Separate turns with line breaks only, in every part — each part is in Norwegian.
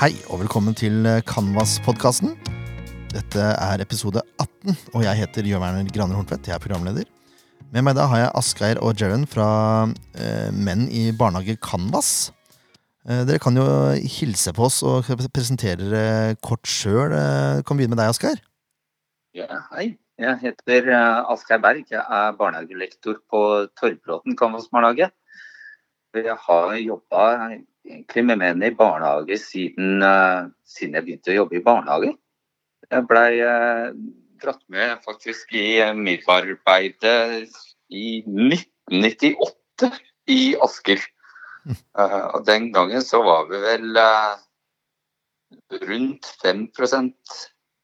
Hei og velkommen til Canvas-podkasten. Dette er episode 18, og jeg heter Jørn Werner Graner Horntvedt. Jeg er programleder. Med meg da har jeg Asgeir og Jeren fra eh, Menn i barnehage Canvas. Eh, dere kan jo hilse på oss og presentere dere kort sjøl. Eh, kan begynne med deg, Asgeir?
Ja, hei. Jeg heter uh, Asgeir Berg. Jeg er barnehagelektor på Torvbråten Canvas barnehage. Jeg har jobba egentlig med menn i barnehage siden, uh, siden, jeg begynte å jobbe i barnehage. Jeg blei uh, dratt med faktisk i MIF-arbeidet i 1998 i Asker. Uh, og den gangen så var vi vel rundt 5%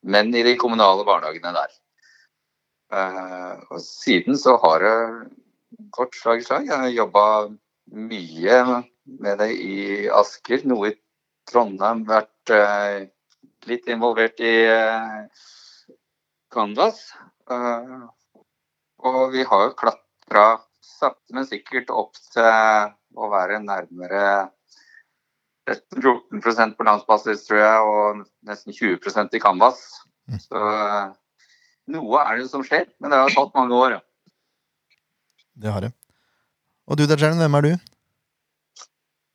menn i de kommunale barnehagene der. Og siden så har det gått slag i slag. Jeg har jobba mye med det i Asker, noe i Trondheim. Vært uh, litt involvert i uh, Canvas. og vi har jo klatra sakte, men sikkert opp til å være nærmere 13-14 på landsbasis, tror jeg, og nesten 20% i Canvas. Mm. Så noe er det som skjer, men det har tatt mange år. Ja.
Det har det. Og du Dajern, hvem er du?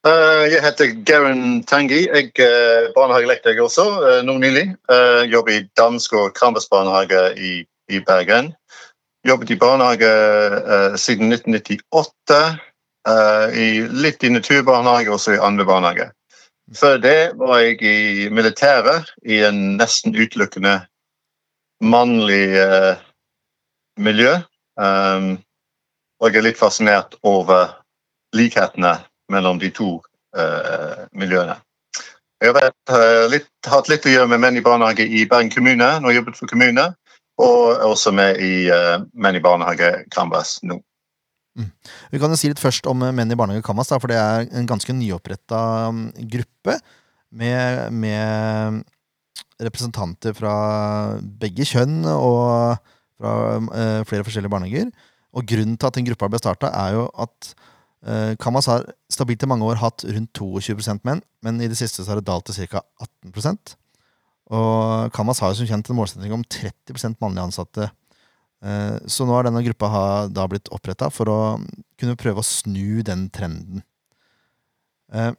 Uh, jeg heter Garen Tangi. Jeg er uh, barnehagelektor også, uh, nå nylig. Jobber i Damsgård Krambers-barnehage i, i, Bergen. Jobbet i barnehage siden 1998. i litt i naturbarnehage, også i andre barnehage. Før det var jeg i militæret, i en nesten utelukkende mannlig uh, miljø. Um, og jeg er litt fascinert over likhetene mellom de to uh, miljøene. Jeg har vært, uh, litt, hatt litt å gjøre med menn i barnehage i Bergen kommune, når jeg jobbet for kommune, og også med i Menn i barnehage Canvas nå.
Mm. Vi kan jo si litt først om Menn i barnehage Canvas, for det er en ganske nyoppretta um, gruppe med, med representanter fra begge kjønn og fra uh, flere forskjellige barnehager. Og grunnen til at den gruppa ble starta, er jo at Kamas har stabilt i mange år hatt rundt 22% menn, men i det siste så har det dalt til ca. 18% Og Kamas har jo som kjent en målsetting om 30% mannlige ansatte. Uh, så nå har denne gruppa da blitt oppretta for å kunne prøve å snu den trenden. Eh,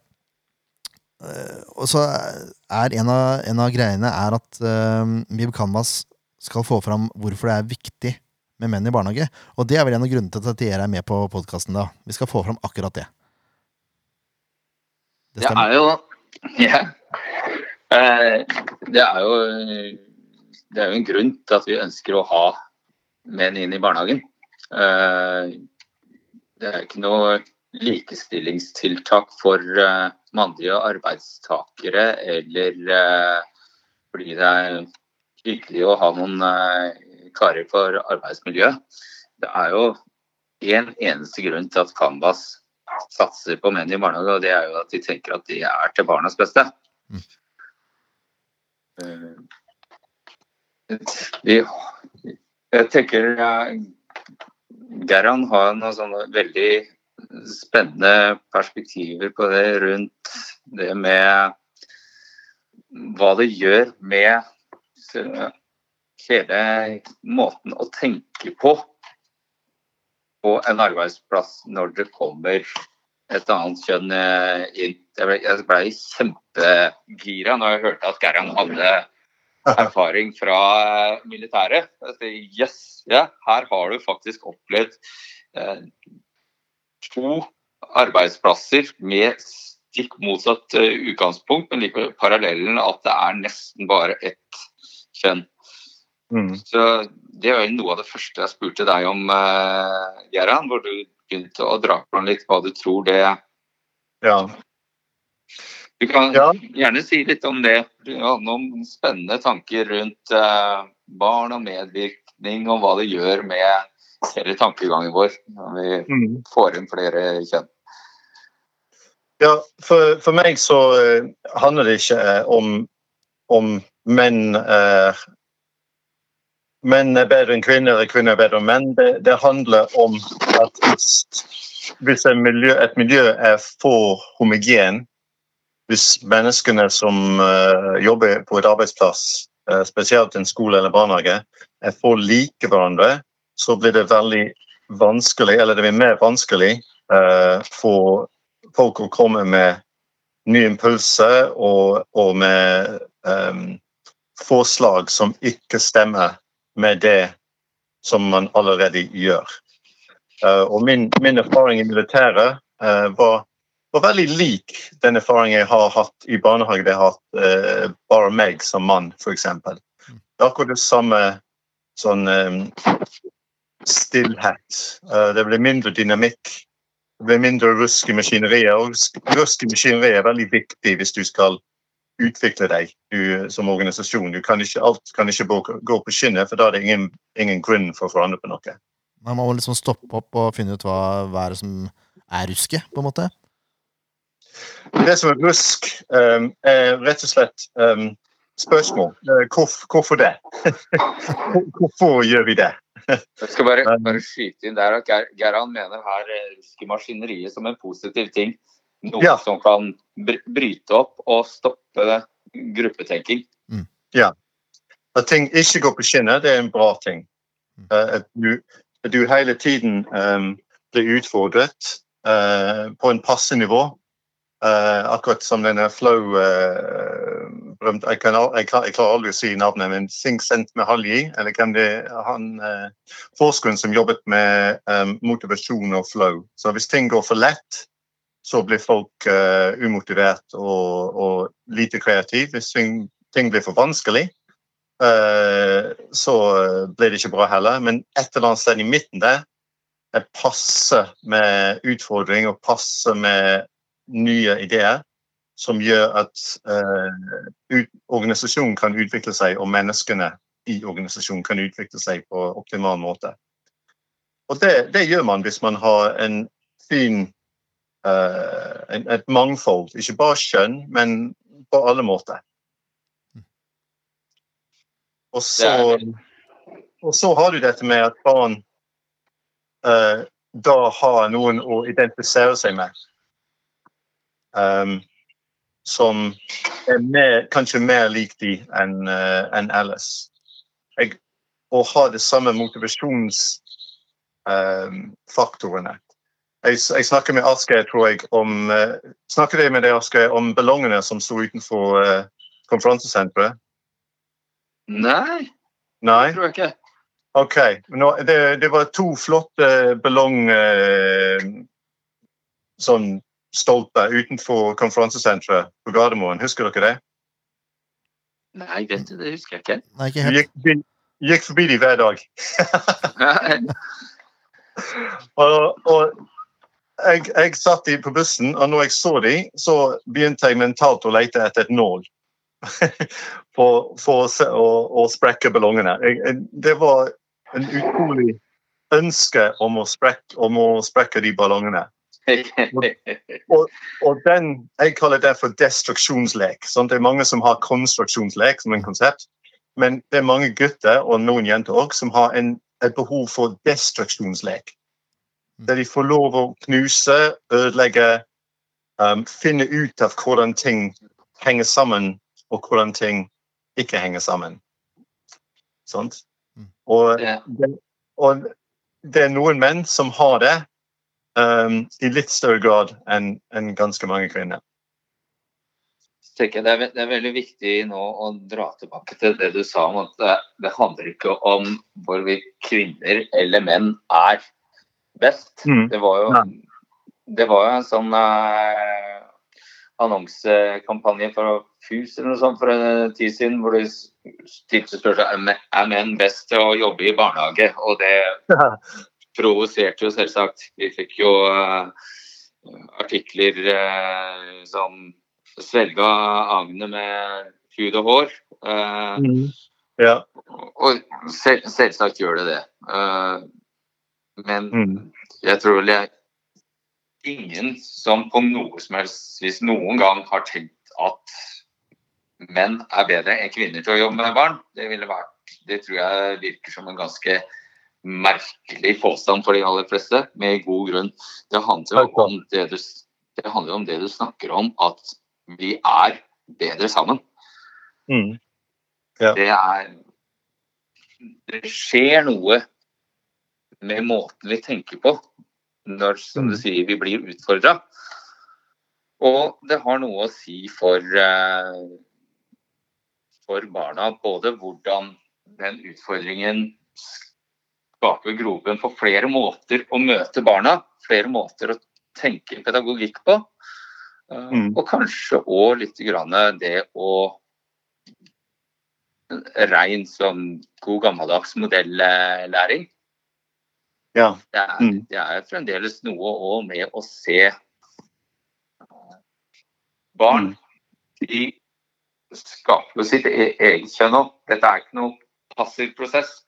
og så er en av, en av, greiene er at Mib Canvas skal få fram hvorfor det er viktig med menn i barnehage. Og det er vel en av grunnene til at dere er med på podkasten. Vi skal få fram akkurat det.
Det, det er jo. Uh, det er jo Det er jo en grunn til at vi ønsker å ha menn inn i barnehagen. Uh, det er ikke noe likestillingstiltak for uh, mannlige arbeidstakere, eller uh, fordi det er hyggelig å ha noen karer for arbeidsmiljø. Det er jo en eneste grunn til at Canvas satser på menn i barnehage, og det er jo at de tenker at de er til barnas beste. Mm. Vi, jeg tenker Gerhan har noen sånne veldig spennende perspektiver på det rundt det med hva det gjør med hele måten å tenke på på en arbeidsplass når det kommer et annet kjønn eh, inn. Jeg ble, jeg ble kjempegira når jeg hørte at Gerhan hadde erfaring fra militæret. Jeg sier, yes, ja, her har du faktisk opplevd eh, to arbeidsplasser med stikk motsatt uh, utgangspunkt, men likevel parallellen at det er nesten bare ett kjønn. Mm. Så Det var noe av det første jeg spurte deg om, uh, Geran, hvor du begynte å dra på litt hva du tror det
Ja.
Du kan ja. gjerne si litt om det. Du har noen spennende tanker rundt uh, barn og medvirkning, og hva det gjør med hele tankegangen vår når vi mm. får inn flere kjønn.
Ja, for, for meg så uh, handler det ikke om, om menn uh, Menn er bedre enn kvinner, eller kvinner er bedre enn menn. Det, det handler om at hvis miljø, et miljø er for homogen, hvis menneskene som uh, jobber på et arbeidsplass, uh, spesielt en skole eller barnehage, er for like hverandre, så blir det veldig vanskelig, eller det blir mer vanskelig uh, for folk å komme med nye impulser og, og med um, forslag som ikke stemmer med det som man allerede gjør. Uh, og min, min, erfaring i militæret uh, var, var, veldig lik den erfaringen jeg har hatt i barnehage. Det har hatt uh, bare meg som mann, f.eks. Det er akkurat det samme sånn stillhet. det blir mindre dynamikk det blir mindre rusk i maskineriet. Og rusk i maskineriet er veldig viktig hvis du skal utvikle deg du, som organisasjon. Du kan ikke, alt kan ikke gå på skinner, for da er det ingen, ingen grunn for å forandre på noe.
Man må liksom stoppe opp og finne ut hva, hva er det som er ruske, på en måte?
Det som er rusk, um, er rett og slett um, spørsmål. Hvor, hvorfor, det? hvorfor gjør vi det?
Jeg skal bare, bare skyte inn der at Geir, Geran mener her eh, rusk i maskineriet som en positiv ting. Noe ja. som kan bryte opp og stoppe gruppetenking.
Mm. Ja. At ting ikke går på skinner, det er en bra ting. Uh, at, du, at, du, hele tiden um, blir utfordret uh, på en passe nivå. Uh, akkurat som denne flow berømt jeg, kan, jeg, jeg, klarer aldri å si navnet, men Singsent Mehalji, eller hvem det er han uh, forskeren som jobbet med um, motivasjon og flow. Så hvis ting går for lett, så blir folk uh, umotivert og, og, lite kreative. Hvis ting, blir for vanskelig, uh, så blir det ikke bra heller. Men et eller annet sted i midten der er passe med utfordring og passe med nye ideer som gjør at uh, organisasjonen kan utvikle seg, og menneskene i organisasjonen kan utvikle seg på optimal måte. Og det, det gjør man hvis man har en fin et mangfold. Ikke bare kjønn, men på alle måter. Og så, og så har du dette med at barn uh, da har noen å identifisere seg med. Um, som er mer, kanskje mer lik de enn uh, en ellers. Jeg, å ha det samme motivasjonsfaktorene. Uh, jeg, jeg, snakker med Asgeir, tror jeg, om uh, Snakker jeg med deg, Asgeir, om ballongene som sto utenfor uh, konferansesenteret?
Nei.
Nei.
Det tror jeg ikke.
OK. Nå, det, det, var to flotte ballong... sånn stolper utenfor konferansesenteret på Gardermoen. Husker dere det?
Nei, det, det husker jeg ikke.
Nei, ikke helt.
Gikk, gikk forbi de hver dag. og, og jeg, jeg, satt de på bussen, og når jeg så de, så begynte jeg mentalt å lete etter et nål. for, for å, å, å, sprekke ballongene. Jeg, det var en utrolig ønske om å sprekke, om å sprekke de ballongene og, og, den, Jeg kaller det for destruksjonslek. Sånn, det er mange som har konstruksjonslek som en konsept. Men det er mange gutter og noen jenter også, som har en, et behov for destruksjonslek. Mm. Der de får lov å knuse, ødelegge, um, finne ut av hvordan ting henger sammen, og hvordan ting ikke henger sammen. Sånt? Mm. Og, og det er noen menn som har det, um, i litt større grad enn en ganske mange kvinner.
Det er, det er, veldig viktig nå å dra tilbake til det du sa om at det, det handler ikke om hvorvidt kvinner eller menn er best. Mm. Det, var jo, det var jo en sånn eh, annonsekampanje for FUS eller noe sånt for en tid siden hvor de stilte spørsmål er menn best til å jobbe i barnehage. Og det provoserte jo selvsagt. Vi fikk jo eh, artikler eh, som svelga agnet med hud og hår. Eh, mm.
ja.
Og selv, selvsagt gjør det det. Men mm. jeg tror vel jeg ingen som på noe som helst vis noen gang har tenkt at menn er bedre enn kvinner til å jobbe med barn. Det ville vært det tror jeg virker som en ganske merkelig påstand for de aller fleste, med god grunn. Det handler jo om det du, det om det du snakker om, at vi er bedre sammen.
Mm. Ja.
Det er Det skjer noe med måten vi tenker på når, som du
Mm.
sier, vi blir utfordra. Og det har noe å si for, eh, for barna, både hvordan den utfordringen skaper grobunn for flere måter å møte barna, flere måter å tenke pedagogikk på. eh,
Mm.
Og kanskje òg litt grann det å Rein som god gammeldags modellæring.
Ja.
Det er,
Mm.
det er fremdeles noe òg med å se barn.
Mm.
De skaper jo sitt e- eget kjønn òg. Dette er ikke noen passiv prosess.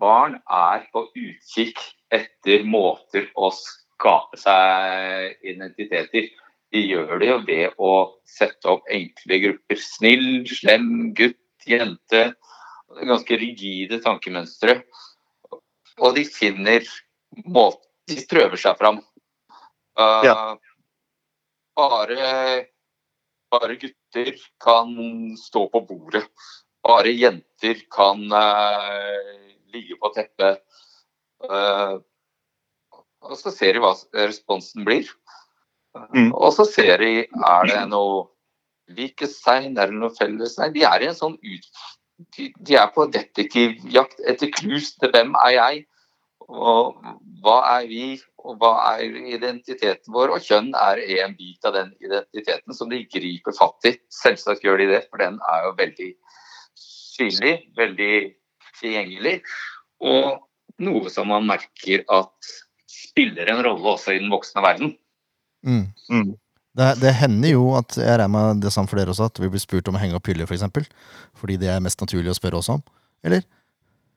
Barn er på utkikk etter måter å skape seg identiteter. De gjør det jo ved å sette opp enkle grupper. Snill, slem, gutt, jente. Ganske rigide tankemønstre. Og de finner måter De prøver seg fram. Uh,
Ja.
Bare, bare gutter kan stå på bordet. Bare jenter kan uh, ligge på teppet. Uh, og så ser de hva responsen blir.
Mm.
Og så ser de er det noe likestegn, er det noe fellestegn. De er i en sånn ut... De, de er på detektivjakt etter clues til hvem er jeg, og hva er vi, og hva er identiteten vår. Og kjønn er en bit av den identiteten som de griper fatt i. Selvsagt gjør de det, for den er jo veldig synlig, veldig tilgjengelig. Og noe som man merker at spiller en rolle også i den voksne verden.
Mm.
Mm.
Det, det hender jo at jeg regner med det samme for dere også, at vi blir spurt om å henge opp hyller, f.eks. For eksempel, fordi det er mest naturlig å spørre oss om. Eller?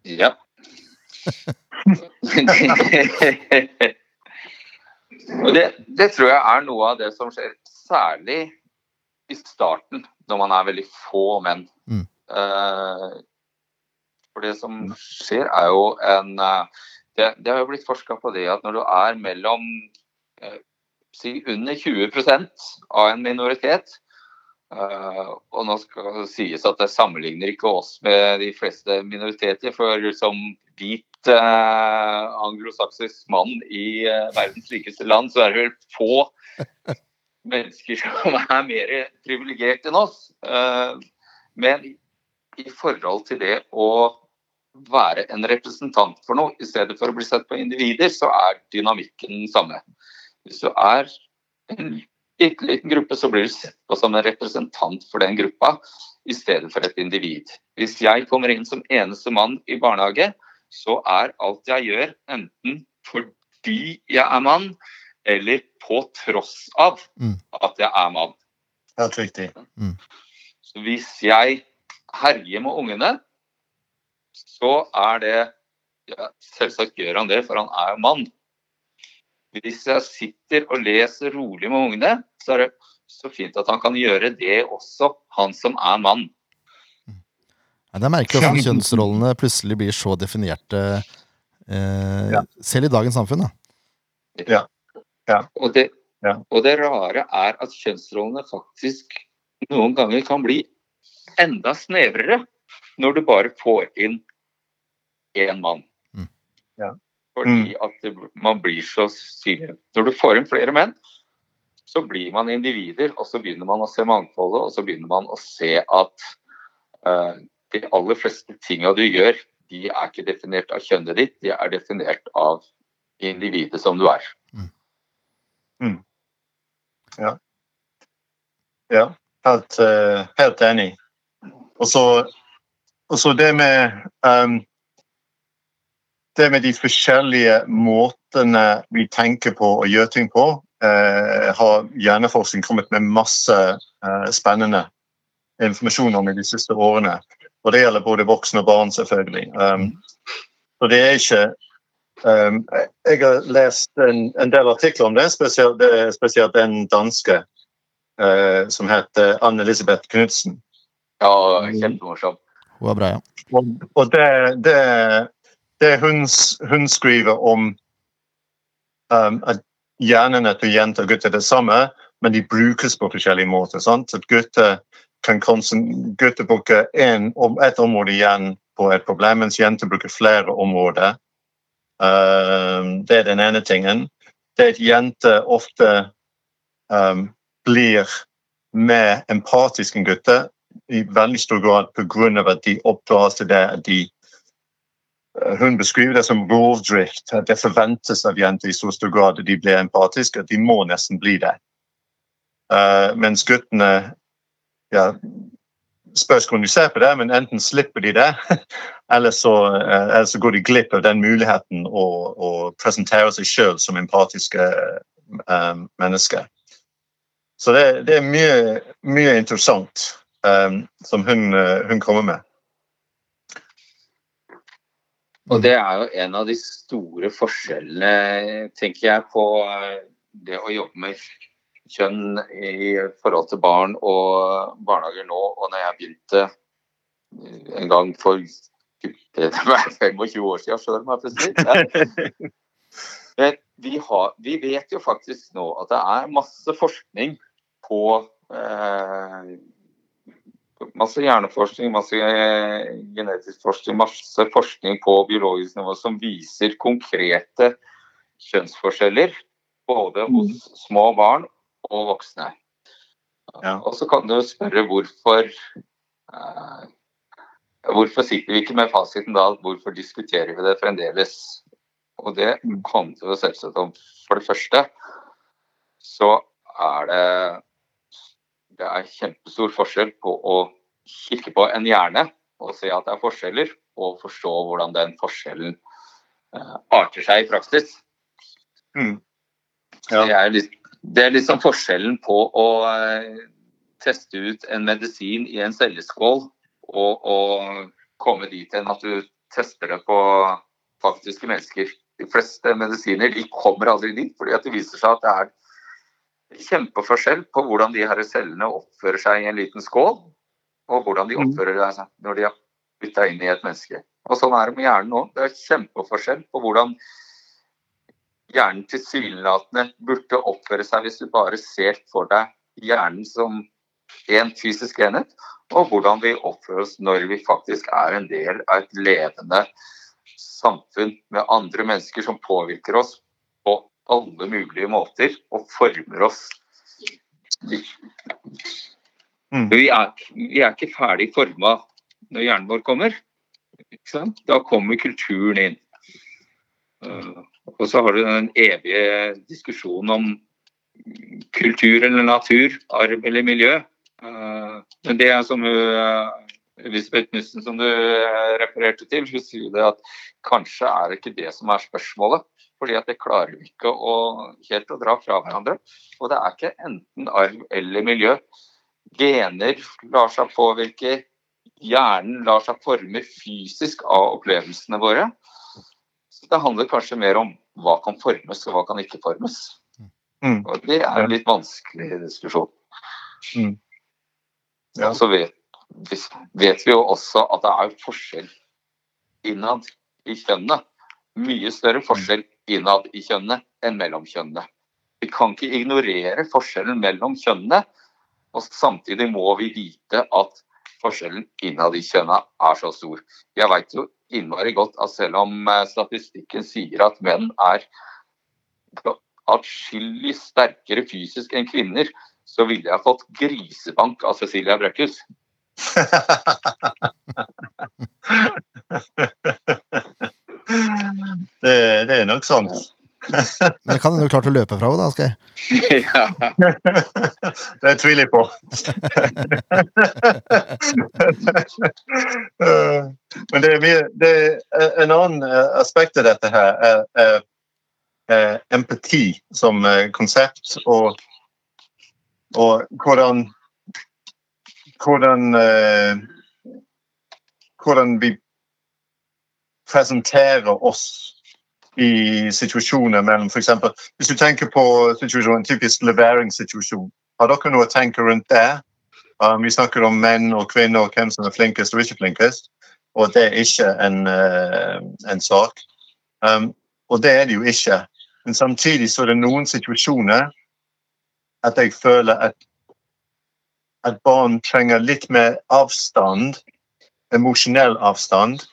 Ja. Og det, det tror jeg er noe av det som skjer særlig i starten, når man er veldig få menn.
Mm.
Uh, for det som skjer, er jo en uh, det, det har jo blitt forska på det at når du er mellom eh, si under 20% av en minoritet Uh, Og nå skal det sies at det sammenligner ikke oss med de fleste minoriteter, for som hvit uh, anglosaksisk mann i uh, verdens rikeste land, så er det vel få mennesker som er mer privilegert enn oss. Men i forhold til det å være en representant for noe, i stedet for å bli sett på individer, så er dynamikken den samme. Hvis du er en bitte liten gruppe, så blir du sett på som en representant for den gruppa, i stedet for et individ. Hvis jeg kommer inn som eneste mann i barnehage, så er alt jeg gjør, enten fordi jeg er mann, eller på tross av
Mm.
at jeg er mann.
Helt riktig.
Så hvis jeg herjer med ungene, så er det ja, Selvsagt gjør han det, for han er jo mann. Hvis jeg sitter og leser rolig med ungene, så er det så fint at han kan gjøre det også, han som er mann.
Ja, det er merkelig hvordan kjønnsrollene plutselig blir så definerte eh,
Ja.
selv i dagens samfunn. Da.
Og det,
Ja.
og det rare er at kjønnsrollene faktisk noen ganger kan bli enda snevrere når du bare får inn én mann.
Mm.
Ja.
Fordi at man blir så synlig. Når du får inn flere menn, så blir man individer, og så begynner man å se mangfoldet, og så begynner man å se at uh, de aller fleste tinga du gjør, de er ikke definert av kjønnet ditt, de er definert av individet som du er.
Ja, helt, uh, helt enig. Og så, det med ehm, Det med de forskjellige måtene vi tenker på og gjør ting på, eh, har hjerneforskning kommet med masse eh, spennende informasjon om i de siste årene. Og det gjelder både voksne og barn, selvfølgelig. Um, og det er ikke um, Jeg har lest en, en del artikler om det, spesielt, spesielt den danske uh, som heter Anne-Elisabeth Knutsen.
Ja, kjempemorsom.
Hun er bra, ja.
Og, og det, det, det hun, hun skriver om um, at hjernene til jenter og gutter er det samme, men de brukes på forskjellige måter. Sant? At gutter kan gutter bruke en, et område igjen på et problem, mens jenter bruker flere områder. Um, det er den ene tingen. Det er at jenter ofte um, blir mer empatiske enn gutter i veldig stor grad pga. at de oppdras til det at de Hun beskriver det som rovdrift. Det forventes av jenter i så stor grad at de blir empatiske at de må nesten bli det. Uh, mens guttene ja, spørs hvordan du ser på det, men enten slipper de det, eller så, uh, eller så går de glipp av den muligheten å, å presentere seg sjøl som empatiske mennesker. Så det, det er mye, mye interessant um, som hun, hun, kommer med.
Og det er jo en av de store forskjellene, tenker jeg, på det å jobbe med kjønn i forhold til barn og barnehager nå, og når jeg begynte en gang for 25 år siden sjøl, må jeg presisere. Men vi, har, vi, vet jo faktisk nå at det er masse forskning på eh, Masse hjerneforskning, masse eh, genetisk forskning, masse forskning på biologisk nivå som viser konkrete kjønnsforskjeller. Både hos mm. små barn og voksne. Ja. Og så kan du spørre hvorfor eh, Hvorfor sitter vi ikke med fasiten da? Hvorfor diskuterer vi det fremdeles? Og det handler jo selvsagt om For det første så er det det er kjempestor forskjell på å kikke på en hjerne og se at det er forskjeller, og forstå hvordan den forskjellen uh, arter seg i praksis. Mm. Ja. Det er litt det er liksom forskjellen på å uh, teste ut en medisin i en celleskål og, og komme dit hen at du tester det på faktiske mennesker. De fleste medisiner de kommer aldri dit, fordi det viser seg at det er kjempeforskjell på hvordan de her cellene oppfører seg i en liten skål, og hvordan de mm. oppfører seg når de har putta inn i et menneske. Og Sånn er det med hjernen òg. Det er kjempeforskjell på hvordan hjernen tilsynelatende burde oppføre seg hvis du bare ser for deg hjernen som en fysisk enhet, og hvordan vi oppfører oss når vi faktisk er en del av et levende samfunn med andre mennesker som påvirker oss på alle mulige måter og former oss. Mm. Vi, er, vi, er, ikke ferdig forma når hjernen vår kommer. Da kommer kulturen inn. Uh, og så har du den evige diskusjonen om kultur eller natur, arv eller miljø. Eh, men det er som eh, Elisabeth Nussen som du eh, refererte til, hun sier det at kanskje er det ikke det som er spørsmålet. Fordi at det klarer vi ikke å, helt å dra fra hverandre. Og det er ikke enten arv eller miljø. Gener lar seg påvirke, hjernen lar seg forme fysisk av opplevelsene våre. Så det handler kanskje mer om hva kan formes og hva kan ikke formes. Mm. Og det er en litt vanskelig diskusjon. Mm. Ja. Så vet, vet, vi jo også at det er forskjell innad i kjønnene. Mye større forskjell innad i kjønnene enn mellom kjønnene. Vi kan ikke ignorere forskjellen mellom kjønnene, og samtidig må vi vite at forskjellen innad i kjønnene er så stor. Jeg vet jo innmari godt at selv om eh, statistikken sier at menn er atskillig sterkere fysisk enn kvinner, så ville jeg fått grisebank av Cecilia Brækhus.
det, det, er nok sant.
Men kan hende du klart å løpe fra henne, da, Asgeir?
det tviler jeg på. Men det det en annen eh, aspekt av dette her er, er, er empati som eh, konsept, og, og hvordan hvordan, hvordan vi presenterer oss i situasjoner mellom f.eks. Hvis du tenker på en typisk leveringssituasjon, har dere noe å tenke rundt det? Um, vi snakker om menn og kvinner og hvem som er flinkest og ikke flinkest, og det er ikke en, uh, en sak. Um, og det er det jo ikke. Men samtidig så er det noen situasjoner at jeg føler at, at barn trenger litt mer avstand, emosjonell avstand,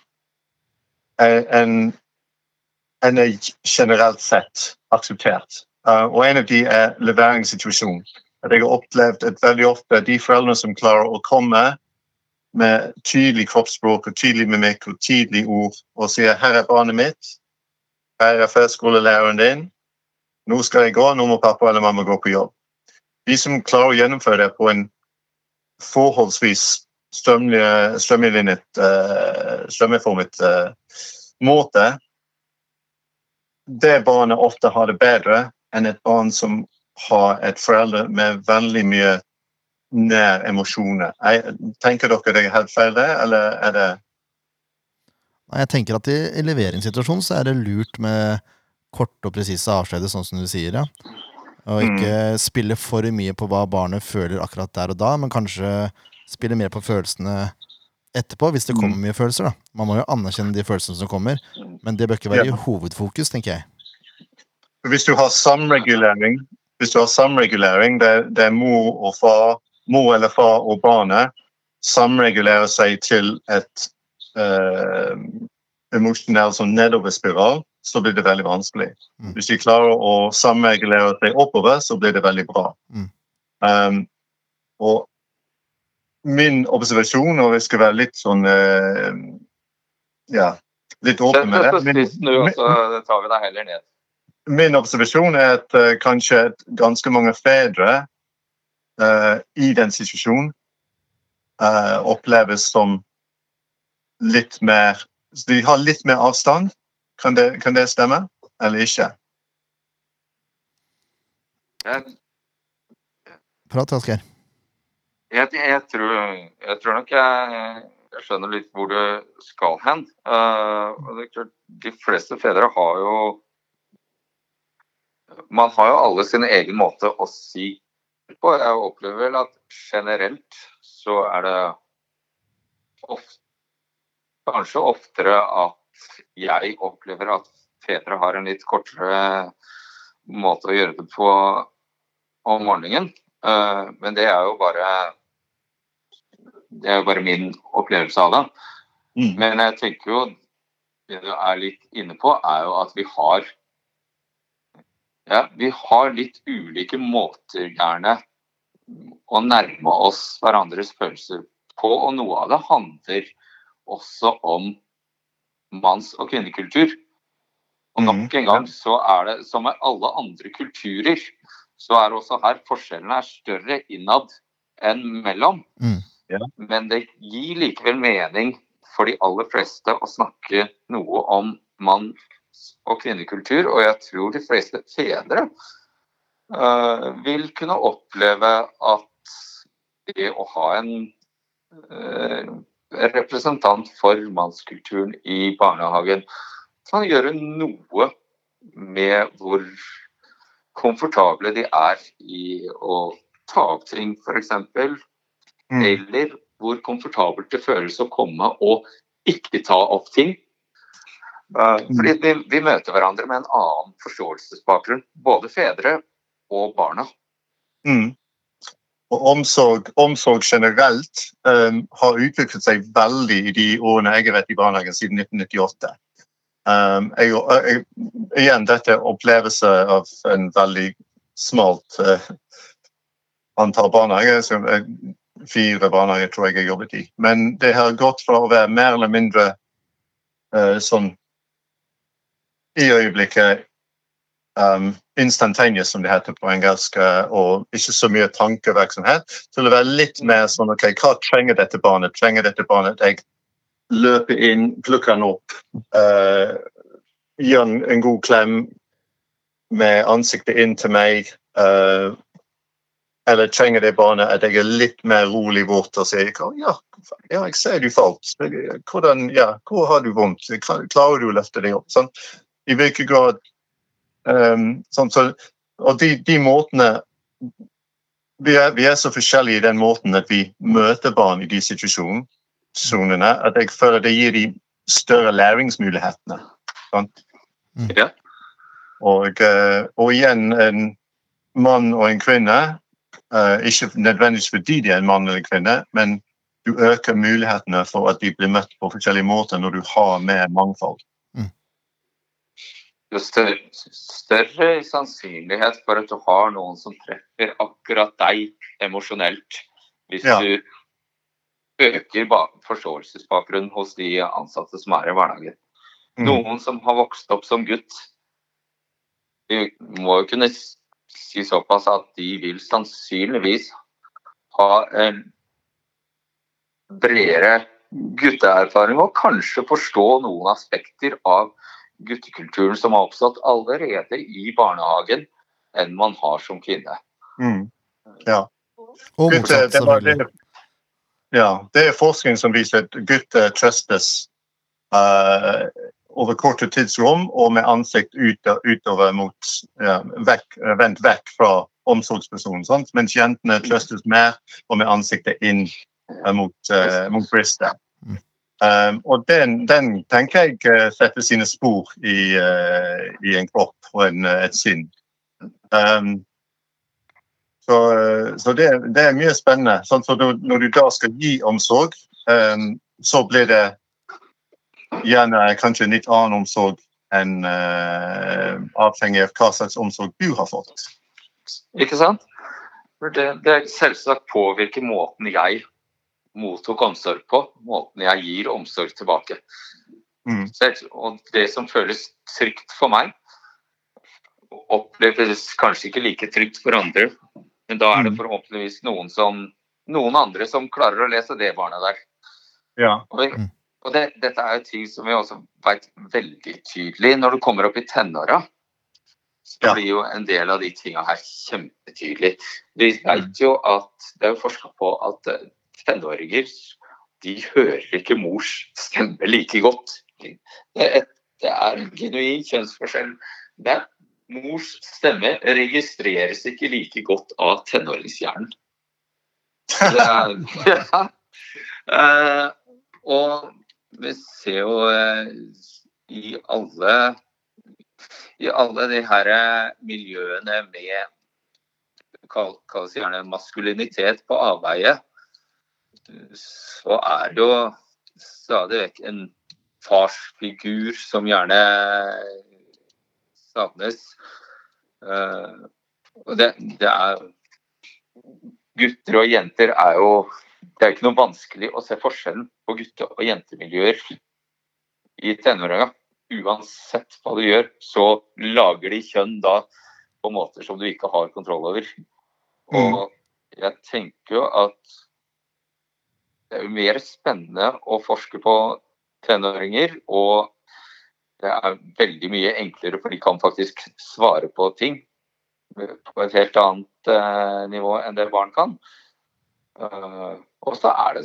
enn en er generelt sett akseptert. Uh, og en av de er leveringssituasjonen. At jeg har opplevd at veldig ofte de foreldrene som klarer å komme med tydelig kroppsspråk og tydelig mimikk og tydelig ord og sier 'her er barnet mitt', 'her er førskolelæreren din', 'nå skal jeg gå, nå må pappa eller mamma gå på jobb'. De som klarer å gjennomføre det på en forholdsvis strømlinjet, uh, strømmeformet uh, måte, det barnet ofte har det bedre enn et barn som har et foreldre med veldig mye nær emosjoner. Tenker dere det er helt feil, det, eller er det
Jeg tenker at i, i leveringssituasjonen så er det lurt med korte og presise avskjeder, sånn som du sier, ja. Og ikke mm. spille for mye på hva barnet føler akkurat der og da, men kanskje spille mer på følelsene etterpå, hvis det kommer mm. mye følelser. da. Man må jo anerkjenne de følelsene som kommer, men det bør ikke være i hovedfokus, tenker jeg.
Hvis du har samregulering, hvis du har samregulering det, det er mor og far, mor eller far og barnet samregulerer seg til et uh, emosjonell sånn nedoverspiral, så blir det veldig vanskelig. Mm. Hvis de klarer å samregulere seg oppover, så blir det veldig bra. Mm. Um, og min observasjon, og vi skal være litt sånn uh, Ja, litt åpen med det
min, min, så tar vi deg heller ned.
Min observasjon er at uh, kanskje ganske mange fedre uh, i den situasjonen oppleves som litt mer De har litt mer avstand. Kan det, kan det stemme, eller ikke?
Prat, Asgeir.
Jeg, jeg, tror, jeg, tror, nok jeg, jeg, skjønner litt hvor du skal hen. Uh, klart, de fleste fedre har jo Man har jo alle sin egen måte å si på. Jeg opplever vel at generelt så er det ofte, kanskje oftere at jeg opplever at fedre har en litt kortere måte å gjøre det på om morgenen. Uh, men det er jo bare det er jo bare min opplevelse av det. Mm. Men jeg tenker jo det du er litt inne på, er jo at vi har ja, vi har litt ulike måter gjerne å nærme oss hverandres følelser på. Og noe av det handler også om manns- og kvinnekultur. Og nok mm. en gang så er det som med alle andre kulturer, så er også her forskjellene er større innad enn mellom. Mm. Ja. Men det gir likevel mening for de aller fleste å snakke noe om manns- og kvinnekultur. Og jeg tror de fleste fedre uh, vil kunne oppleve at det å ha en uh, representant for mannskulturen i barnehagen kan gjøre noe med hvor komfortable de er i å ta opp ting, f.eks. Mm. Eller hvor komfortabelt det føles å komme og ikke ta opp ting. Fordi vi, vi, møter hverandre med en annen forståelsesbakgrunn. Både fedre og barna.
Mm. Og omsorg, omsorg generelt um, har utviklet seg veldig i de årene jeg har vært i barnehagen, siden 1998. Um, jeg, jeg, igjen, dette er opplevelse av en veldig smalt uh, antall barnehager. Fire barnehager tror jeg jeg jobbet i. Men det har gått fra å være mer eller mindre uh, sånn i øyeblikket um, instantaneous, som det heter på engelsk, uh, og ikke så mye tankevirksomhet, til å være litt mer sånn OK, hva trenger dette barnet? Trenger dette barnet jeg løper inn, plukker den opp, uh, den en god klem med ansiktet inn til meg, uh, eller trenger det barnet at jeg er litt mer rolig bort og sier ja, ja, jeg ser du falt. Hvordan, ja, hvor har du vondt? Klarer du å løfte deg opp? Sånn. I hvilken grad um, sånn, så, Og de, de måtene vi er, vi er, så forskjellige i den måten at vi møter barn i de situasjonene, at jeg føler det gir de større læringsmulighetene. Sånn.
Ja.
Og, eh, og igjen en mann og en kvinne. Eh, ikke nødvendigvis fordi de er en mann eller en kvinne, men du øker mulighetene for at de blir møtt på forskjellige måter når du har mer mangfold.
Jo større, større sannsynlighet for at du har noen som treffer akkurat deg emosjonelt. Hvis
Ja.
du øker forståelsesbakgrunnen hos de ansatte som er i hverdagen.
Mm.
Noen som har vokst opp som gutt. Vi må jo kunne si såpass at de vil sannsynligvis ha en bredere gutteerfaring og kanskje forstå noen aspekter av guttekulturen som har oppstått allerede i barnehagen, enn man har som kvinne.
Mm.
Og
Gutter, det, var, det, ja, det er forskning som viser at gutter trøstes eh, over korte tidsrom og med ansikt ut, utover mot ja, vekk, vendt vekk fra omsorgspersonen. Sant? Mens jentene trøstes mer og med ansiktet inn eh, mot, uh, mot brystet. Um, og den, den tenker jeg eh, setter sine spor i, uh, i en kropp og en, et sinn. Um, så så det, det er mye spennende. Sant? så når du da skal gi omsorg, um, så blir det gjerne kanskje litt annen omsorg enn uh, avhengig av hva slags omsorg du har fått.
Ikke sant? Det, det selvsagt påvirker måten jeg mottok omsorg på, måten jeg gir omsorg tilbake.
Mm.
Og det som føles trygt for meg, oppleves kanskje ikke like trygt for andre. Men da er det
Mm.
forhåpentligvis noen, som, noen andre som klarer å lese det barnet der.
Ja.
Og,
Mm.
Og det, dette er jo ting som vi også vet veldig tydelig når du kommer opp i tenåra. Så blir jo en del av de tinga her kjempetydelig. Vi vet jo at det er jo forska på at eh, tenåringer de hører ikke mors stemme like godt. Det er, det er en genuin kjønnsforskjell. Men mors stemme registreres ikke like godt av tenåringshjernen. Det er, ja. Uh, og vi ser jo eh, i alle i alle de her eh, miljøene med gjerne maskulinitet på avveie, så er det jo stadig vekk en farsfigur som gjerne savnes. Eh, og det, det er Gutter og jenter er jo Det er ikke noe vanskelig å se forskjellen på gutte- og jentemiljøer i tenåra. Uansett hva du gjør, så lager de kjønn da på måter som du ikke har kontroll over. Og jeg tenker jo at det er jo mer spennende å forske på tenåringer, og det er veldig mye enklere, for de kan faktisk svare på ting på et helt annet eh, nivå enn det barn kan. Eh, og så er det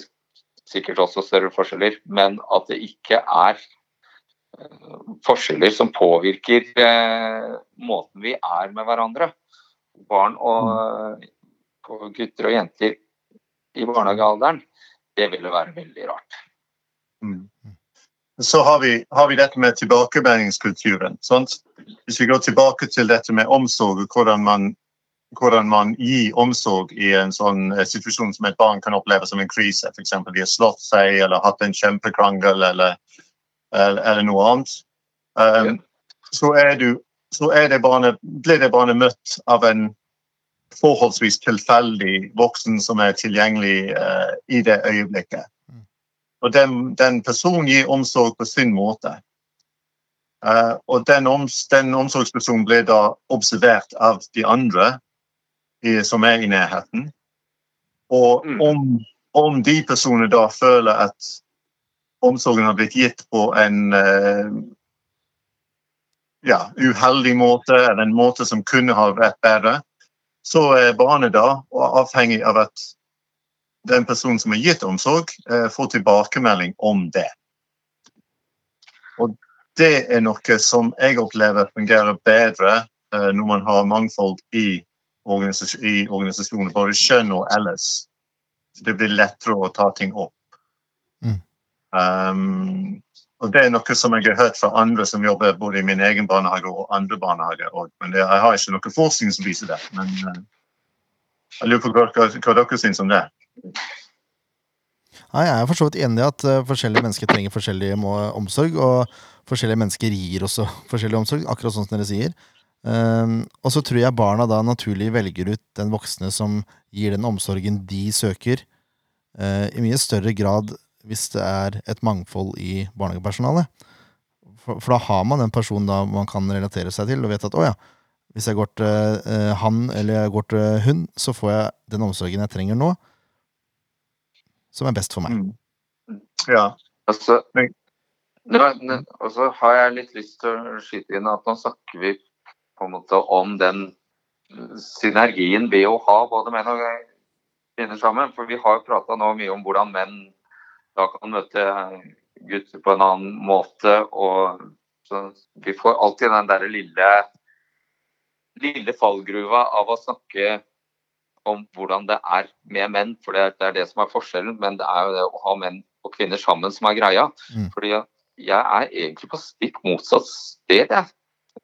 sikkert også større forskjeller, men at det ikke er eh, forskjeller som påvirker eh, måten vi er med hverandre. Barn og, og gutter og jenter i barnehagealderen, det ville være veldig rart.
Mm. Så har vi, har vi dette med tilbakemeldingskulturen. Sant? Hvis vi går tilbake til dette med omsorg og hvordan man, hvordan man gir omsorg i en sånn eh, situasjon som et barn kan oppleve som en krise, f.eks. de har slått seg eller hatt en kjempekrangel eller, eller, eller noe annet, um, så, er du, så er det barnet, blir det barnet møtt av en forholdsvis tilfeldig voksen som er tilgjengelig uh, i det øyeblikket.
Mm.
Og den, den personen gir omsorg på sin måte. Uh, og den, oms, den omsorgspersonen blir da observert av de andre som er i nærheten. Og
Mm.
om, om de personene da føler at omsorgen har blitt gitt på en eh, ja, uheldig måte, eller en måte som kunne ha vært bedre, så er barnet da avhengig av at den personen som har gitt omsorg, eh, får tilbakemelding om det. Og det er noe som jeg opplever fungerer bedre eh, når man har mangfold i, i organisasjoner, både kjønn og ellers. Så det blir lettere å ta ting opp. Um, og det er noe som jeg har hørt fra andre som jobber både i min egen barnehage og andre barnehager. Men det, jeg har ikke noe forskning som viser det. Men uh, jeg lurer på hva, hva, hva dere syns om det.
Nei, Jeg er for så vidt enig i at uh, forskjellige mennesker trenger forskjellig omsorg, og forskjellige mennesker gir også forskjellig omsorg, akkurat sånn som dere sier. Um, og så tror jeg barna da naturlig velger ut den voksne som gir den omsorgen de søker, uh, i mye større grad hvis det er et mangfold i barnehagepersonalet. For, for da har man en person da man kan relatere seg til, og vet at å ja, hvis jeg går til uh, han eller jeg går til hun, så får jeg den omsorgen jeg trenger nå, som er best for meg.
Mm. Ja.
Altså,
Men-
og så har jeg litt lyst til å skyte inn at nå snakker vi på en måte om den synergien ved å ha både menn og kvinner sammen. For vi har jo prata nå mye om hvordan menn da kan møte gutter på en annen måte. og så Vi får alltid den der lille, lille fallgruva av å snakke om hvordan det er med menn, for det, det er det som er forskjellen. Men det er jo det å ha menn og kvinner sammen som er greia.
Mm.
Fordi jeg er egentlig på stikk motsatt sted, jeg.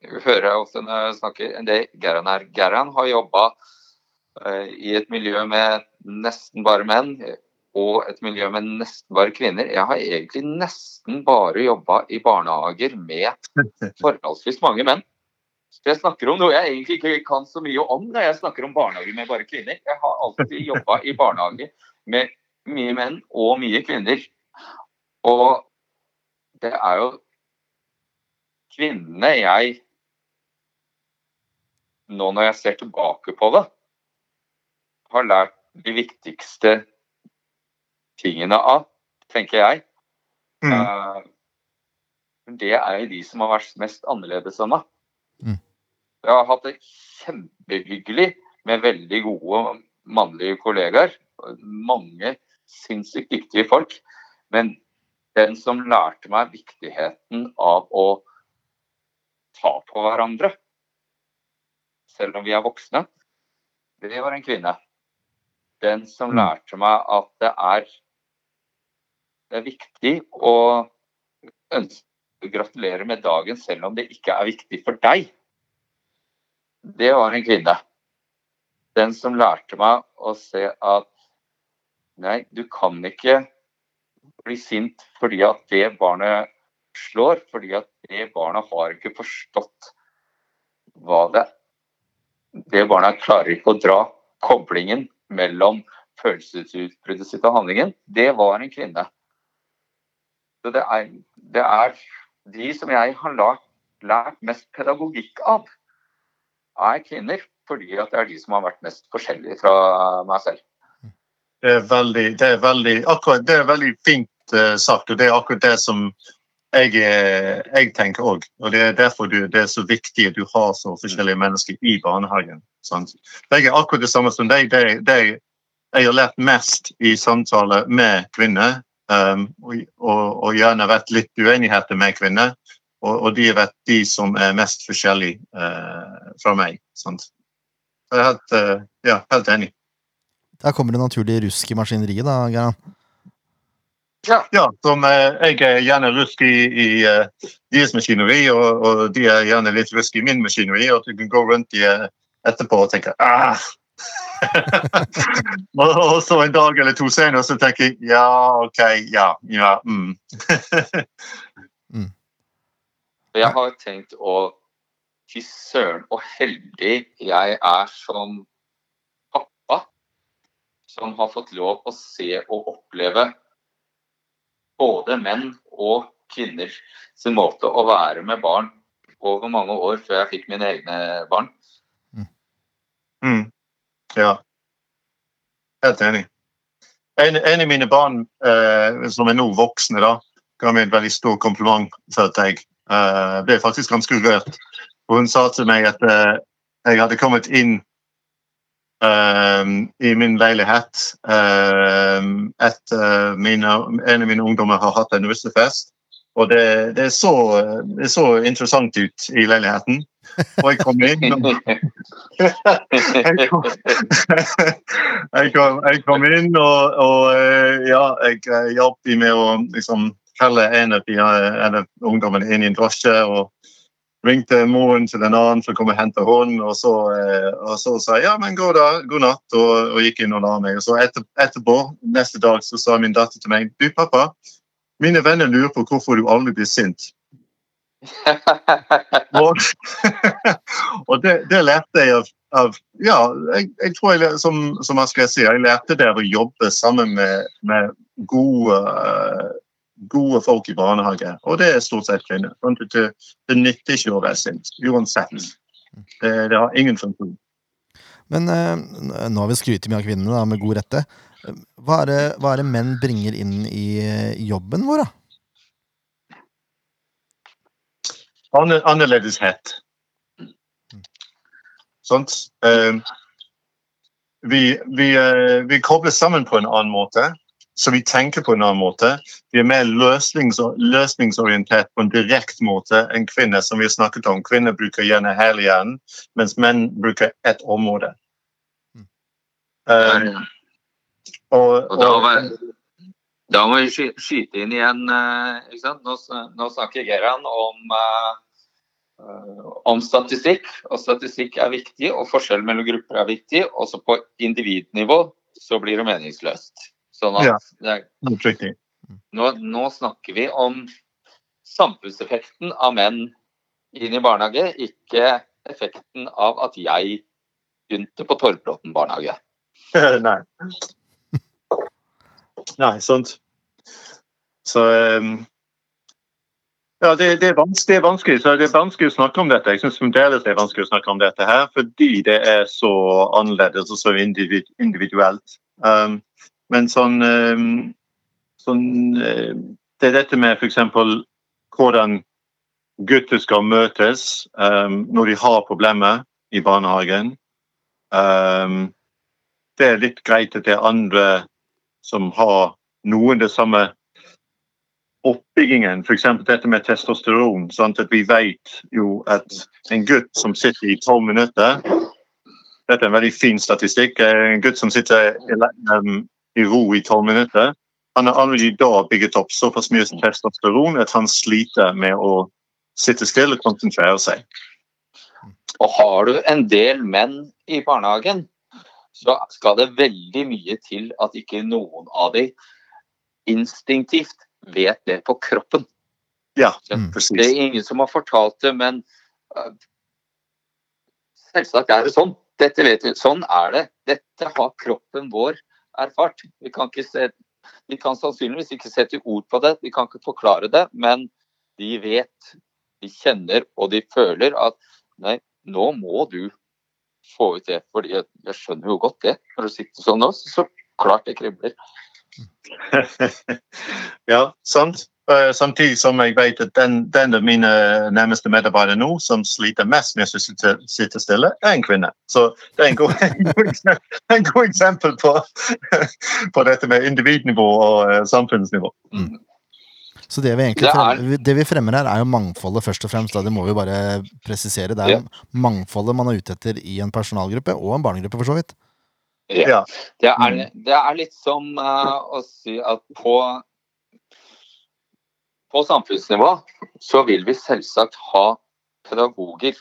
Hører jeg ofte når jeg snakker enn det Gerhan er. Gerhan har jobba eh, i et miljø med nesten bare menn, og et miljø med nesten bare kvinner. Jeg har egentlig nesten bare jobba i barnehager med forholdsvis mange menn. Så jeg snakker om noe jeg egentlig ikke kan så mye om når jeg snakker om barnehager med bare kvinner. Jeg har alltid jobba i barnehage med mye menn og mye kvinner. Og det er jo kvinnene jeg Nå når jeg ser tilbake på det, har lært de viktigste tingene av, tenker jeg.
Mm.
Uh, det er jo de som har vært mest annerledes enn meg.
Mm.
Jeg har hatt det kjempehyggelig med veldig gode mannlige kollegaer. Mange sinnssykt dyktige folk. Men den som lærte meg viktigheten av å ta på hverandre, selv om vi er voksne, det var en kvinne. Den som
Mm.
lærte meg at det er, det er viktig å ønske å gratulere med dagen selv om det ikke er viktig for deg. Det var en kvinne. Den som lærte meg å se at nei, du kan ikke bli sint fordi at det barnet slår, fordi at det barnet har ikke forstått hva det Det barna klarer ikke å dra koblingen mellom følelsesutbruddet sitt og handlingen. Det var en kvinne. Så det er, det er de som jeg har lært, lært mest pedagogikk av, er kvinner. Fordi at det er de som har vært mest forskjellige fra meg selv.
Det er veldig, det er veldig, akkurat, det er veldig fint uh, sagt, og det er akkurat det som jeg, eh, jeg tenker òg. Og det er derfor du, det er så viktig at du har så forskjellige mennesker i barnehagen. Sant? Jeg er akkurat det samme som deg. Det, det, jeg har lært mest i samtale med kvinner, um, og, og, og gjerne vært litt uenigheter med kvinner. Og, og de har vært de som er mest forskjellige uh, fra meg. Sant? Jeg er helt, uh, ja, helt enig.
Der kommer det naturlige rusk i maskineriet, da, Geran.
Ja,
Ja, som eh, jeg er gjerne rusk i, i eh, deres maskineri, og, og de er gjerne litt rusk i min maskineri. Og at du kan gå rundt i eh, etterpå og tenke ah! og, og så en dag eller to senere så tenker jeg ja, OK, ja. ja mm.
Og jeg har tenkt å Fy søren, og heldig jeg er som pappa som har fått lov å se og oppleve både menn og kvinner sin måte å være med barn over mange år før jeg fikk mine egne barn.
Mm. Ja. Helt enig. En, en av mine barn, eh, som er nå voksne, da, ga meg et veldig stort kompliment. følte jeg. Eh, ble faktisk ganske rørt. Hun sa til meg at eh, jeg hadde kommet inn i min leilighet eh, etter mine, en av mine ungdommer har hatt en russefest. Og det, det, så, det så interessant ut i leiligheten. Og jeg kom inn og jeg, kom, jeg, kom, inn, og, og eh, ja, jeg eh, hjalp dem med å liksom kalle en av de eh, ungdommene inn i en drosje. og ringte moren til en annen for å komme og hente henne, og så, eh, og så sa jeg ja, men god, da, god natt, og, og gikk inn og la meg. Og så etter, etterpå, neste dag, så sa min datter til meg du, pappa, mine venner lurer på hvorfor du aldri blir sint. og og det, det lærte jeg av, av Ja, jeg, jeg tror jeg, som, som jeg skal si, jeg lærte det av å jobbe sammen med, med gode gode folk i barnehage, og det er stort sett kvinner. Sånn det, det nytter ikke å være sint, uansett. Det, det har ingen funksjon.
Men eh, nå har vi skrytt mye av kvinnene, da, med god rette. Hva er, det, hva er det menn bringer inn i jobben vår, da?
Annerledeshet. Sånt. Uh, vi, vi, uh, vi kobler sammen på en annen måte. Så vi tenker på en annen måte. Vi er mer løsnings løsningsorientert på en direkte måte enn kvinner, som vi har snakket om. Kvinner bruker gjerne hele hjernen, mens menn bruker ett område.
Mm. Um,
og,
og, da, må, da, må, vi skyte inn igjen uh, nå, nå, snakker Geran om, uh, om statistikk, og statistikk er viktig, og forskjell mellom grupper er viktig. Også på individnivå så blir det meningsløst. Sånn at
ja,
er, nå, nå, snakker vi om samfunnseffekten av menn inn i barnehage, ikke effekten av at jeg begynte på Torvbråten barnehage.
Nei. Nei, sant. Så um, Ja, det, det, er det, er vanskelig, så det er vanskelig å snakke om dette. Jeg syns fremdeles det er vanskelig å snakke om dette her, fordi det er så annerledes og så individuelt. Um, men sånn, ehm, sånn eh, Det er dette med f.eks. hvordan gutter skal møtes um, når de har problemer i barnehagen. Det er litt greit at det er andre som har noen det samme oppbyggingen. F.eks. dette med testosteron. Sant? at vi vet jo at en gutt som sitter i tolv minutter Dette er en veldig fin statistikk. En gutt som sitter i ro i tolv minutter. Han har allerede da bygget opp såpass mye testosteron at han sliter med å sitte stille og konsentrere seg.
Og har du en del menn i barnehagen, så skal det veldig mye til at ikke noen av dem instinktivt vet det på kroppen.
Ja, precis.
Det er ingen som har fortalt det, men uh, selvsagt er det sånn. Dette vet vi. Sånn er det. Dette har kroppen vår erfart. Vi kan, se, vi kan sannsynligvis ikke sette ord på det, vi kan ikke forklare det, men de vet, de kjenner og de føler at nei, nå må du få ut det. For jeg, jeg, skjønner jo godt det. Når du sitter sånn nå, så klart det kribler.
ja, sant. Uh, samtidig som jeg vet at den, den, av mine nærmeste medarbeidere nå som sliter mest med å sitte, sitte stille, er en kvinne. Så det er en god, en god eksempel på, på, dette med individnivå og uh, samfunnsnivå. Mm.
Så det vi, det, fremmer, det vi fremmer her, er jo mangfoldet først og fremst. Da. Det må vi bare presisere. Det er ja. mangfoldet man er ute etter i en personalgruppe, og en barnegruppe, for så vidt.
Ja. Det, er, det er litt som uh, å si at på på samfunnsnivå så vil vi selvsagt ha pedagoger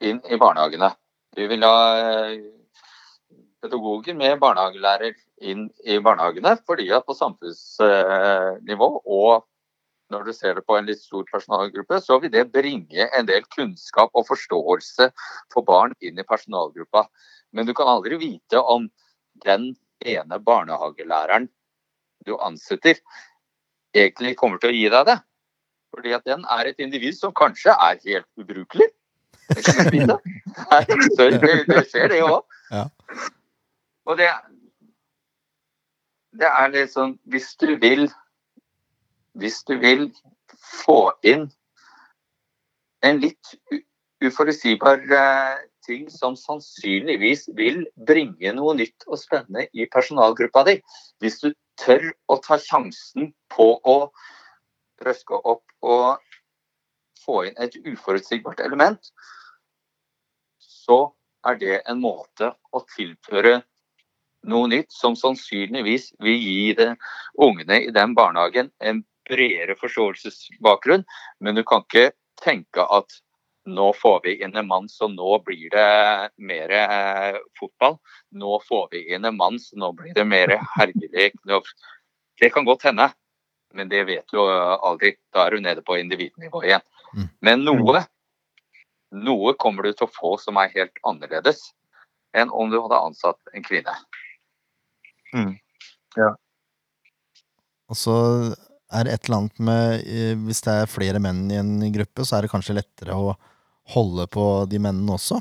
inn i barnehagene. Vi vil ha eh, pedagoger med barnehagelærer inn i barnehagene, fordi at på samfunnsnivå og når du ser det på en litt stor personalgruppe, så vil det bringe en del kunnskap og forståelse for barn inn i personalgruppa. Men du kan aldri vite om den ene barnehagelæreren du ansetter, egentlig kommer til å gi deg det. Fordi at den er et individ som kanskje er helt ubrukelig. Så det, det skjer, det òg. Ja. Og det, det er litt sånn Hvis du vil Hvis du vil få inn en litt uforutsigbar uh, ting som sannsynligvis vil bringe noe nytt og spennende i personalgruppa di. Hvis du tør å ta sjansen på å røske opp og få inn et uforutsigbart element, så er det en måte å tilføre noe nytt som sannsynligvis vil gi det, ungene i den barnehagen en bredere forståelsesbakgrunn. Men du kan ikke tenke at nå får vi inn en mann, så nå blir det mer eh, fotball. Nå får vi inn en mann, så nå blir det mer herjelek. Det kan godt hende, men det vet du aldri. Da er du nede på individnivå igjen.
Mm.
Men noe, noe kommer du til å få som er helt annerledes enn om du hadde ansatt en kvinne. Ja.
Og så er det et eller annet med eh, Hvis det er flere menn i en gruppe, så er det kanskje lettere å holde på de mennene også.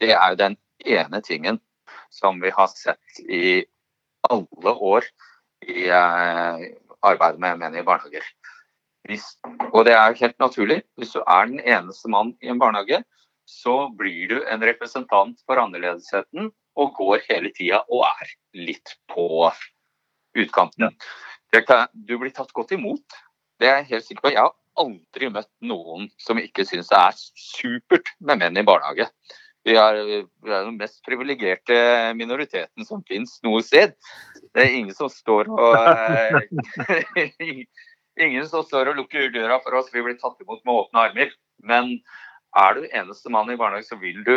Det er jo den ene tingen som vi har sett i alle år i eh, arbeidet med menn i barnehager. Hvis, og det er jo helt naturlig. Hvis du er den eneste mann i en barnehage, så blir du en representant for annerledesheten og går hele tida og er litt på utkanten. Det du blir tatt godt imot. Det er jeg helt sikker på. Jeg har aldri møtt noen som ikke syns det er supert med menn i barnehage. Vi er, vi er den mest privilegerte minoriteten som finnes noe sted. Det er ingen som står og eh, Ingen som står og lukker døra for oss. Vi blir tatt imot med åpne armer. Men er du eneste mann i barnehage, så vil du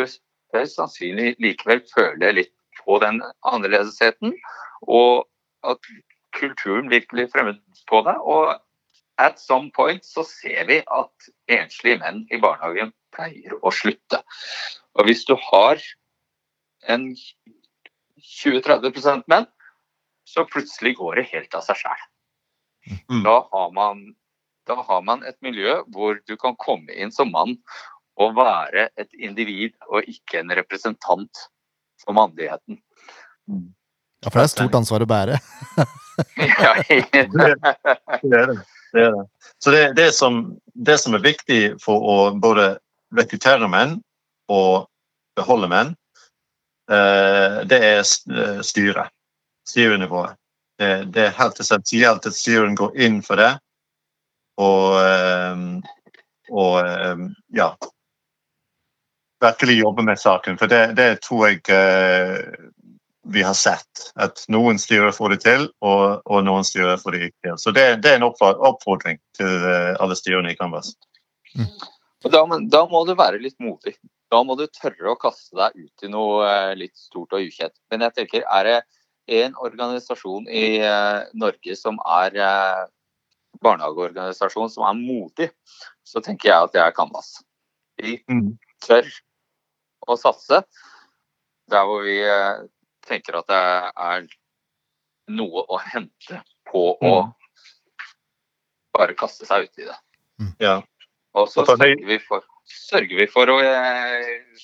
sannsynlig likevel føle litt på den annerledesheten. Og at kulturen virkelig fremmed på deg. Og at some point så ser vi at enslige menn i barnehagen pleier å slutte. Og hvis du har en 20-30 menn, så plutselig går det helt av seg sjøl.
Mm.
Da, har man, da har man et miljø hvor du kan komme inn som mann og være et individ og ikke en representant for mannligheten.
Ja, For det er et stort ansvar å bære.
Ja,
Det er det. Det, er det. Så det, det, som, det som er viktig for å både rekruttere menn og beholde menn, eh, det er eh, styret. Styrenivået. Det, det er helt essensielt at styren går inn for det. Og, eh, og ja Virkelig jobbe med saken. For det, det tror jeg vi har sett. At noen styrer får det til, og, og noen styrer får det ikke til. Så det, det er en oppfordring til eh, alle styrene i Canvas.
Mm. Da, da må du være litt modig. Da må du tørre å kaste deg ut i noe eh, litt stort og ukjent. Men jeg tenker, er det en organisasjon i eh, Norge som er eh, barnehageorganisasjon som er modig, så tenker jeg at det er Canvas. Vi
Mm.
tør å satse der hvor vi tenker at det er noe å hente på å bare kaste seg uti det.
Ja.
Og så sørger vi for, sørger vi for å eh,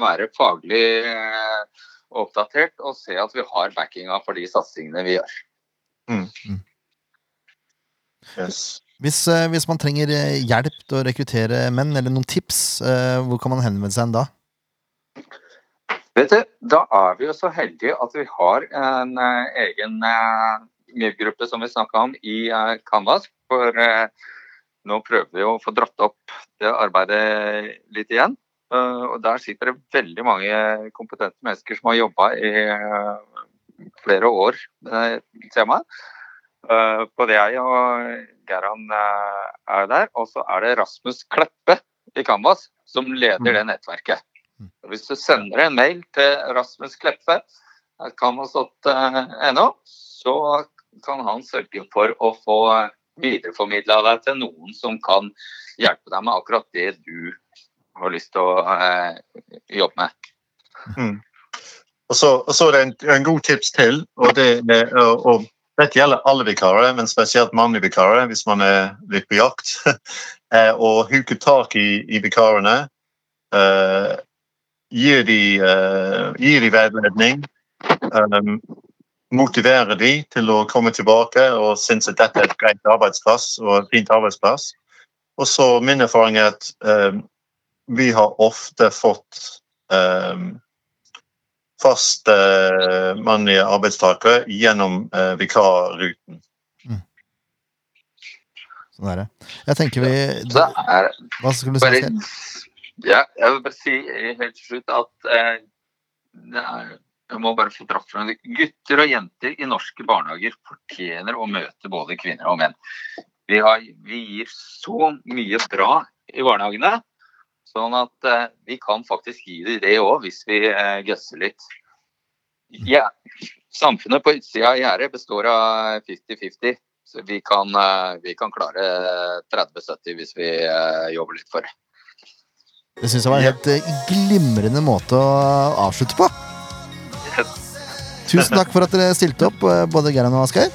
være faglig eh, oppdatert og se at vi har backinga for de satsingene vi gjør.
Yes.
Hvis, eh, hvis man trenger hjelp til å rekruttere menn, eller noen tips, eh, hvor kan man henvende seg da?
Vet du, Da er vi jo så heldige at vi har en eh, egen uh, MIV-gruppe som vi snakka om i eh, Canvas. For eh, nå prøver vi å få dratt opp det arbeidet litt igjen. Eh, og Der sitter det veldig mange kompetente mennesker som har jobba i eh, flere år med temaet. Eh, både jeg og Geran eh, er der. Og så er det Rasmus Kleppe i Canvas som leder
Mm.
det nettverket. Og Hvis du sender en mail til Rasmus Kleppe, canvas.no, så kan han sørge for å få videreformidla deg til noen som kan hjelpe deg med akkurat det du har lyst til å eh, jobbe med.
Mm. Og så, og så er det en, en god tips til, og det og, og dette gjelder alle vikarer, men spesielt mannlige vikarer hvis man er litt på jakt. eh, å huke tak i, i vikarene. Eh, gir de, eh, gir de veiledning. Um, motiverer de til å komme tilbake og synes at dette er et greit arbeidsplass og et fint arbeidsplass. Og så min erfaring er at um, vi har ofte fått um, fast uh, mannlige arbeidstakere gjennom uh, vikarruten.
Sånn er det. Jeg tenker vi
Så det
Hva skulle du si?
Ja, jeg vil bare si eh, helt til slutt at eh, er, jeg må bare få dratt frem det. Gutter og jenter i norske barnehager fortjener å møte både kvinner og menn. Vi, har, vi gir så mye bra i barnehagene, sånn at eh, vi kan faktisk gi dem det òg, hvis vi eh, gøsser litt. Ja, samfunnet på utsida av gjerdet består av 50-50. Så vi kan, eh, vi kan klare 30-70 hvis vi eh, jobber litt for det.
Det syns jeg var en helt eh, glimrende måte å avslutte på. Tusen takk for at dere stilte opp, eh, både Geran og Asgeir.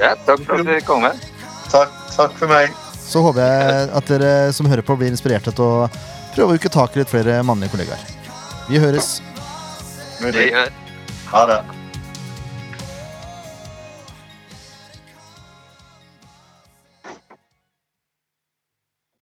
Ja, takk for at du kom med.
Takk, takk for meg.
Så håper jeg at dere som hører på, blir inspirerte til å prøve å uke tak i litt flere mannlige kollegaer. Vi høres.
Vi gjør
Ha det.